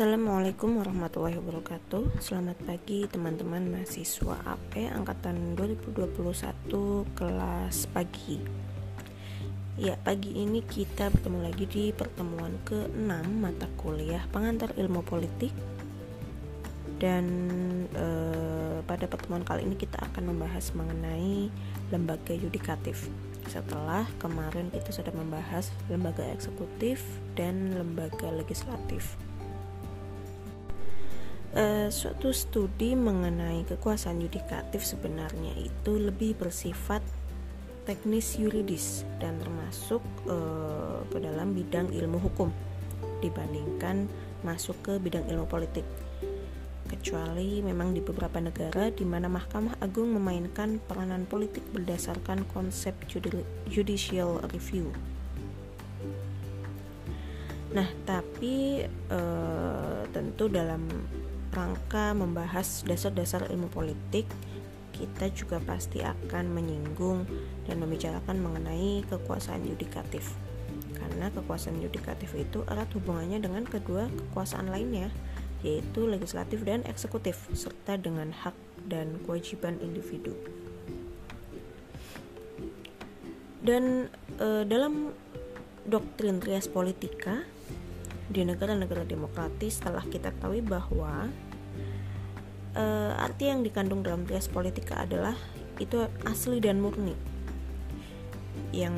Assalamualaikum warahmatullahi wabarakatuh. Selamat pagi teman-teman mahasiswa AP Angkatan 2021 kelas pagi. Ya pagi ini kita bertemu lagi di pertemuan ke-6 mata kuliah pengantar ilmu politik. Dan eh, pada pertemuan kali ini kita akan membahas mengenai lembaga yudikatif. Setelah kemarin kita sudah membahas lembaga eksekutif dan lembaga legislatif. Uh, suatu studi mengenai kekuasaan yudikatif sebenarnya itu lebih bersifat teknis yuridis dan termasuk uh, ke dalam bidang ilmu hukum dibandingkan masuk ke bidang ilmu politik kecuali memang di beberapa negara di mana Mahkamah Agung memainkan peranan politik berdasarkan konsep judicial review. Nah, tapi e, tentu dalam rangka membahas dasar-dasar ilmu politik, kita juga pasti akan menyinggung dan membicarakan mengenai kekuasaan yudikatif. Karena kekuasaan yudikatif itu erat hubungannya dengan kedua kekuasaan lainnya, yaitu legislatif dan eksekutif, serta dengan hak dan kewajiban individu. Dan e, dalam doktrin trias politika di negara-negara demokratis telah kita ketahui bahwa uh, arti yang dikandung dalam trias politika adalah itu asli dan murni yang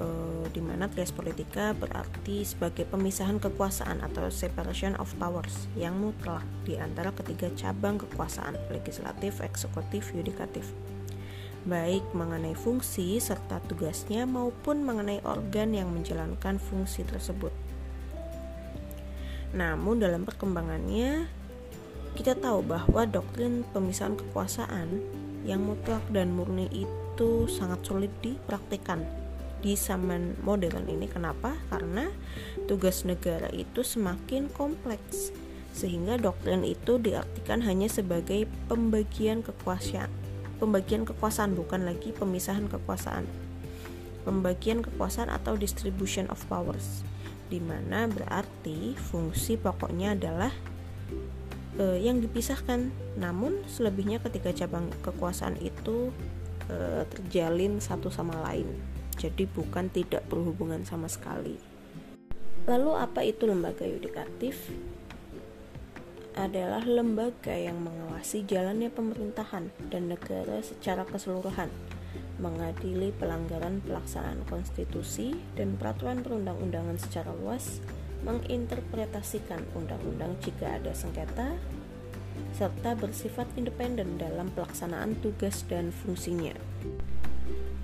uh, di mana trias politika berarti sebagai pemisahan kekuasaan atau separation of powers yang mutlak di antara ketiga cabang kekuasaan legislatif, eksekutif, yudikatif baik mengenai fungsi serta tugasnya maupun mengenai organ yang menjalankan fungsi tersebut. Namun dalam perkembangannya kita tahu bahwa doktrin pemisahan kekuasaan yang mutlak dan murni itu sangat sulit dipraktikkan di zaman modern ini. Kenapa? Karena tugas negara itu semakin kompleks sehingga doktrin itu diartikan hanya sebagai pembagian kekuasaan pembagian kekuasaan bukan lagi pemisahan kekuasaan pembagian kekuasaan atau distribution of powers di mana berarti fungsi pokoknya adalah e, yang dipisahkan. Namun selebihnya ketika cabang kekuasaan itu e, terjalin satu sama lain. Jadi bukan tidak berhubungan sama sekali. Lalu apa itu lembaga yudikatif? Adalah lembaga yang mengawasi jalannya pemerintahan dan negara secara keseluruhan mengadili pelanggaran pelaksanaan konstitusi dan peraturan perundang-undangan secara luas, menginterpretasikan undang-undang jika ada sengketa, serta bersifat independen dalam pelaksanaan tugas dan fungsinya.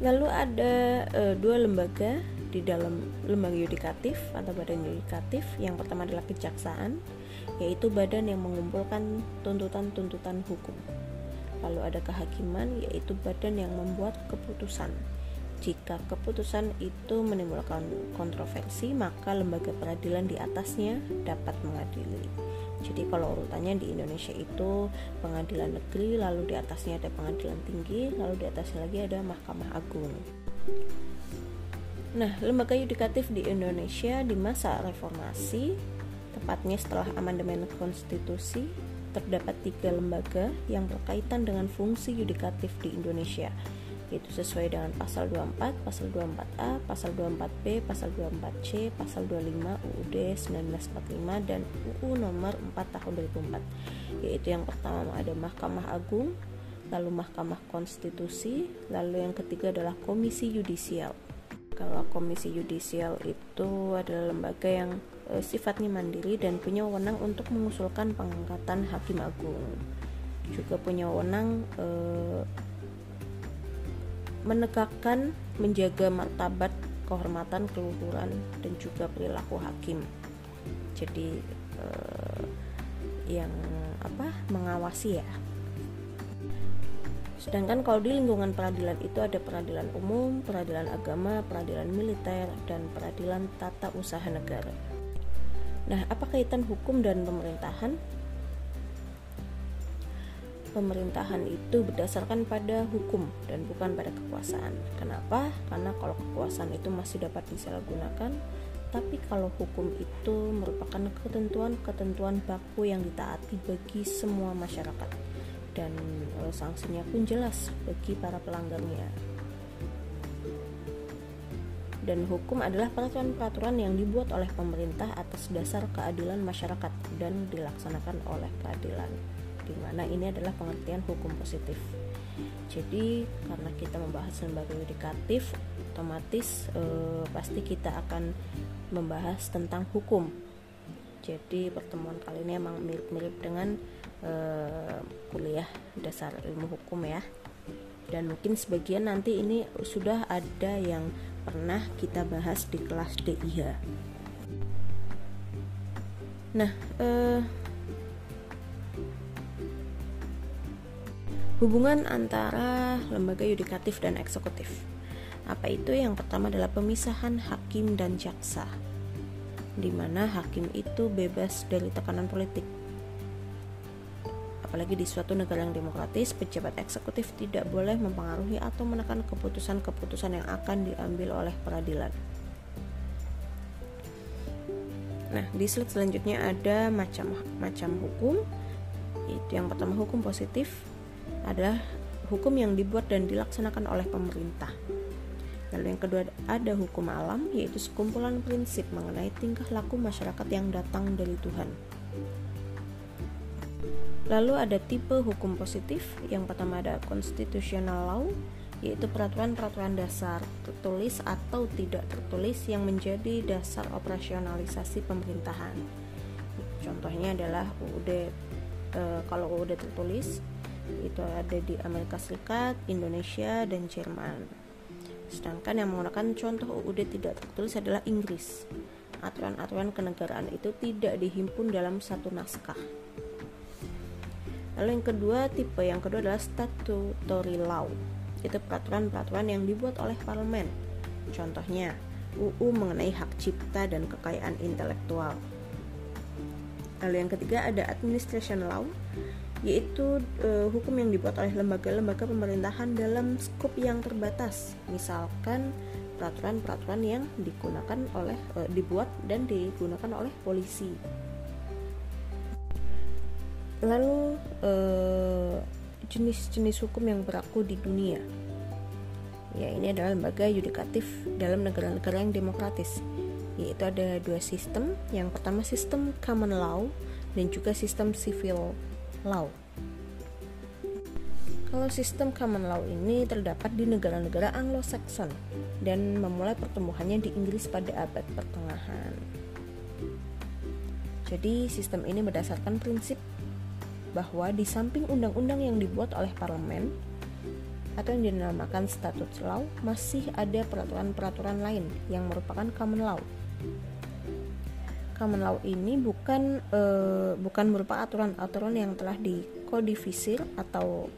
Lalu ada e, dua lembaga di dalam lembaga yudikatif atau badan yudikatif. Yang pertama adalah kejaksaan, yaitu badan yang mengumpulkan tuntutan-tuntutan hukum lalu ada kehakiman yaitu badan yang membuat keputusan. Jika keputusan itu menimbulkan kontroversi maka lembaga peradilan di atasnya dapat mengadili. Jadi kalau urutannya di Indonesia itu pengadilan negeri lalu di atasnya ada pengadilan tinggi lalu di atasnya lagi ada mahkamah agung. Nah, lembaga yudikatif di Indonesia di masa reformasi, tepatnya setelah amandemen konstitusi terdapat tiga lembaga yang berkaitan dengan fungsi yudikatif di Indonesia yaitu sesuai dengan pasal 24, pasal 24A, pasal 24B, pasal 24C, pasal 25 UUD 1945 dan UU nomor 4 tahun 2004 yaitu yang pertama ada Mahkamah Agung lalu Mahkamah Konstitusi lalu yang ketiga adalah Komisi Yudisial. Kalau Komisi Yudisial itu adalah lembaga yang e, sifatnya mandiri dan punya wewenang untuk mengusulkan pengangkatan hakim agung. Juga punya wewenang e, menegakkan, menjaga martabat, kehormatan, keluhuran dan juga perilaku hakim. Jadi e, yang apa mengawasi ya Sedangkan kalau di lingkungan peradilan itu ada peradilan umum, peradilan agama, peradilan militer, dan peradilan tata usaha negara. Nah, apa kaitan hukum dan pemerintahan? Pemerintahan itu berdasarkan pada hukum dan bukan pada kekuasaan. Kenapa? Karena kalau kekuasaan itu masih dapat disalahgunakan, Tapi kalau hukum itu merupakan ketentuan-ketentuan baku yang ditaati bagi semua masyarakat dan e, sanksinya pun jelas bagi para pelanggarnya. Dan hukum adalah peraturan-peraturan yang dibuat oleh pemerintah atas dasar keadilan masyarakat dan dilaksanakan oleh peradilan. Di mana ini adalah pengertian hukum positif. Jadi karena kita membahas lembaga yudikatif, otomatis e, pasti kita akan membahas tentang hukum. Jadi pertemuan kali ini emang mirip-mirip dengan uh, kuliah dasar ilmu hukum ya. Dan mungkin sebagian nanti ini sudah ada yang pernah kita bahas di kelas DIH. Nah, uh, hubungan antara lembaga yudikatif dan eksekutif. Apa itu? Yang pertama adalah pemisahan hakim dan jaksa, di mana hakim itu bebas dari tekanan politik. Apalagi di suatu negara yang demokratis, pejabat eksekutif tidak boleh mempengaruhi atau menekan keputusan-keputusan yang akan diambil oleh peradilan. Nah, di slide selanjutnya ada macam-macam hukum. Itu yang pertama hukum positif adalah hukum yang dibuat dan dilaksanakan oleh pemerintah. Lalu yang kedua ada hukum alam yaitu sekumpulan prinsip mengenai tingkah laku masyarakat yang datang dari Tuhan. Lalu ada tipe hukum positif, yang pertama ada constitutional law, yaitu peraturan-peraturan dasar tertulis atau tidak tertulis yang menjadi dasar operasionalisasi pemerintahan. Contohnya adalah UUD e, kalau UUD tertulis itu ada di Amerika Serikat, Indonesia, dan Jerman. Sedangkan yang menggunakan contoh UUD tidak tertulis adalah Inggris. Aturan-aturan kenegaraan itu tidak dihimpun dalam satu naskah. Lalu yang kedua, tipe yang kedua adalah statutory law. Itu peraturan-peraturan yang dibuat oleh parlemen. Contohnya, UU mengenai hak cipta dan kekayaan intelektual. Lalu yang ketiga ada administration law yaitu uh, hukum yang dibuat oleh lembaga-lembaga pemerintahan dalam skop yang terbatas. Misalkan peraturan-peraturan yang digunakan oleh uh, dibuat dan digunakan oleh polisi. Lalu jenis jenis-jenis hukum yang berlaku di dunia. Ya, ini adalah lembaga yudikatif dalam negara-negara yang demokratis. Yaitu ada dua sistem. Yang pertama sistem common law dan juga sistem civil law. Kalau sistem common law ini terdapat di negara-negara Anglo-Saxon dan memulai pertumbuhannya di Inggris pada abad pertengahan. Jadi, sistem ini berdasarkan prinsip bahwa di samping undang-undang yang dibuat oleh parlemen atau yang dinamakan statute law, masih ada peraturan-peraturan lain yang merupakan common law common law ini bukan uh, bukan berupa aturan-aturan yang telah dikodifisir atau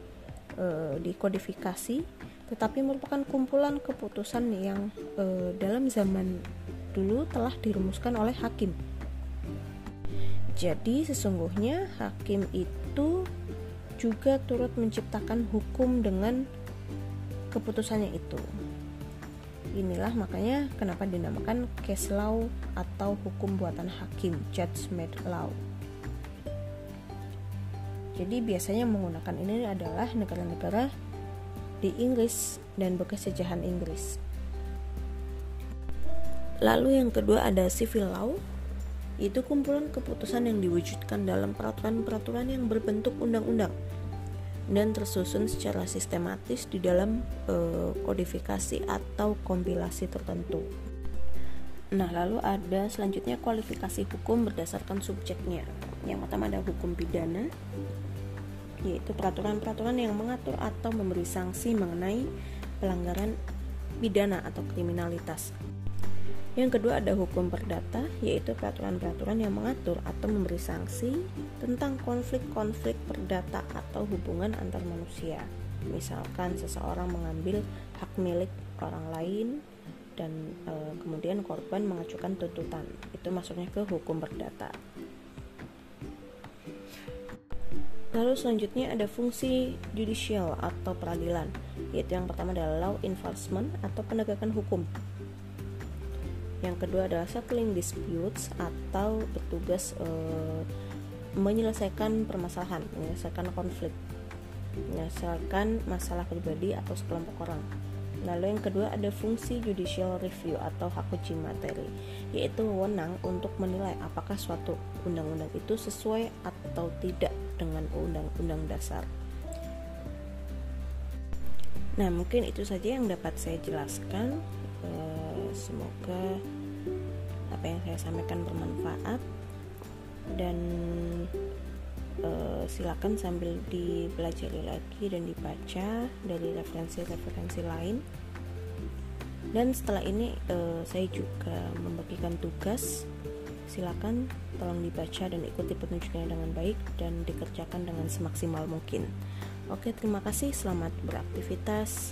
uh, dikodifikasi tetapi merupakan kumpulan keputusan yang uh, dalam zaman dulu telah dirumuskan oleh hakim. Jadi sesungguhnya hakim itu juga turut menciptakan hukum dengan keputusannya itu. Inilah makanya kenapa dinamakan case law atau hukum buatan hakim, judgment law. Jadi biasanya menggunakan ini adalah negara-negara di Inggris dan bekas jajahan Inggris. Lalu yang kedua ada civil law, itu kumpulan keputusan yang diwujudkan dalam peraturan-peraturan yang berbentuk undang-undang dan tersusun secara sistematis di dalam e, kodifikasi atau kompilasi tertentu. Nah, lalu ada selanjutnya kualifikasi hukum berdasarkan subjeknya. Yang pertama ada hukum pidana, yaitu peraturan-peraturan yang mengatur atau memberi sanksi mengenai pelanggaran pidana atau kriminalitas. Yang kedua ada hukum perdata, yaitu peraturan-peraturan yang mengatur atau memberi sanksi tentang konflik-konflik perdata atau hubungan antar manusia. Misalkan seseorang mengambil hak milik orang lain dan e, kemudian korban mengajukan tuntutan. Itu masuknya ke hukum perdata. Lalu selanjutnya ada fungsi judicial atau peradilan, yaitu yang pertama adalah law enforcement atau penegakan hukum yang kedua adalah settling disputes atau bertugas uh, menyelesaikan permasalahan menyelesaikan konflik menyelesaikan masalah pribadi atau sekelompok orang Lalu yang kedua ada fungsi judicial review atau hak uji materi, yaitu wewenang untuk menilai apakah suatu undang-undang itu sesuai atau tidak dengan undang-undang dasar. Nah, mungkin itu saja yang dapat saya jelaskan. Semoga apa yang saya sampaikan bermanfaat. Dan uh, silakan sambil dipelajari lagi dan dibaca dari referensi-referensi lain. Dan setelah ini uh, saya juga membagikan tugas. Silakan tolong dibaca dan ikuti petunjuknya dengan baik dan dikerjakan dengan semaksimal mungkin. Oke terima kasih. Selamat beraktivitas